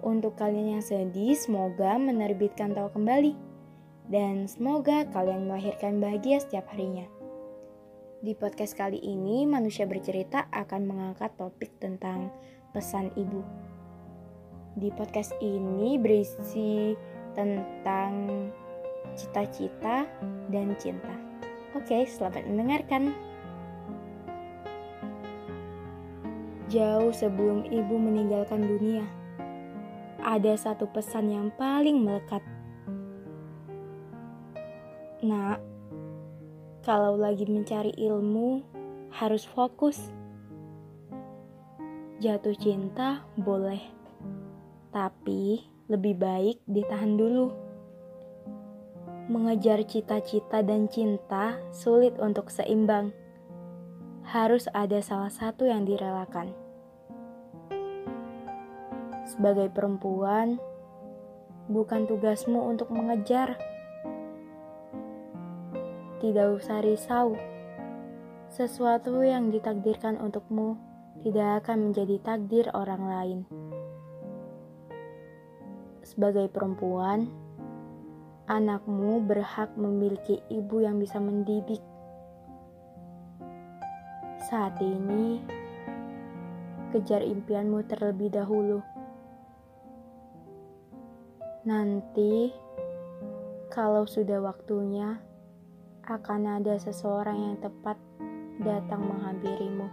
Untuk kalian yang sedih, semoga menerbitkan tawa kembali dan semoga kalian melahirkan bahagia setiap harinya. Di podcast kali ini, manusia bercerita akan mengangkat topik tentang pesan ibu. Di podcast ini berisi tentang cita-cita dan cinta. Oke, selamat mendengarkan. Jauh sebelum ibu meninggalkan dunia, ada satu pesan yang paling melekat Nak, kalau lagi mencari ilmu, harus fokus. Jatuh cinta boleh, tapi lebih baik ditahan dulu. Mengejar cita-cita dan cinta sulit untuk seimbang. Harus ada salah satu yang direlakan. Sebagai perempuan, bukan tugasmu untuk mengejar tidak usah risau. Sesuatu yang ditakdirkan untukmu tidak akan menjadi takdir orang lain. Sebagai perempuan, anakmu berhak memiliki ibu yang bisa mendidik. Saat ini, kejar impianmu terlebih dahulu. Nanti, kalau sudah waktunya, akan ada seseorang yang tepat datang menghampirimu.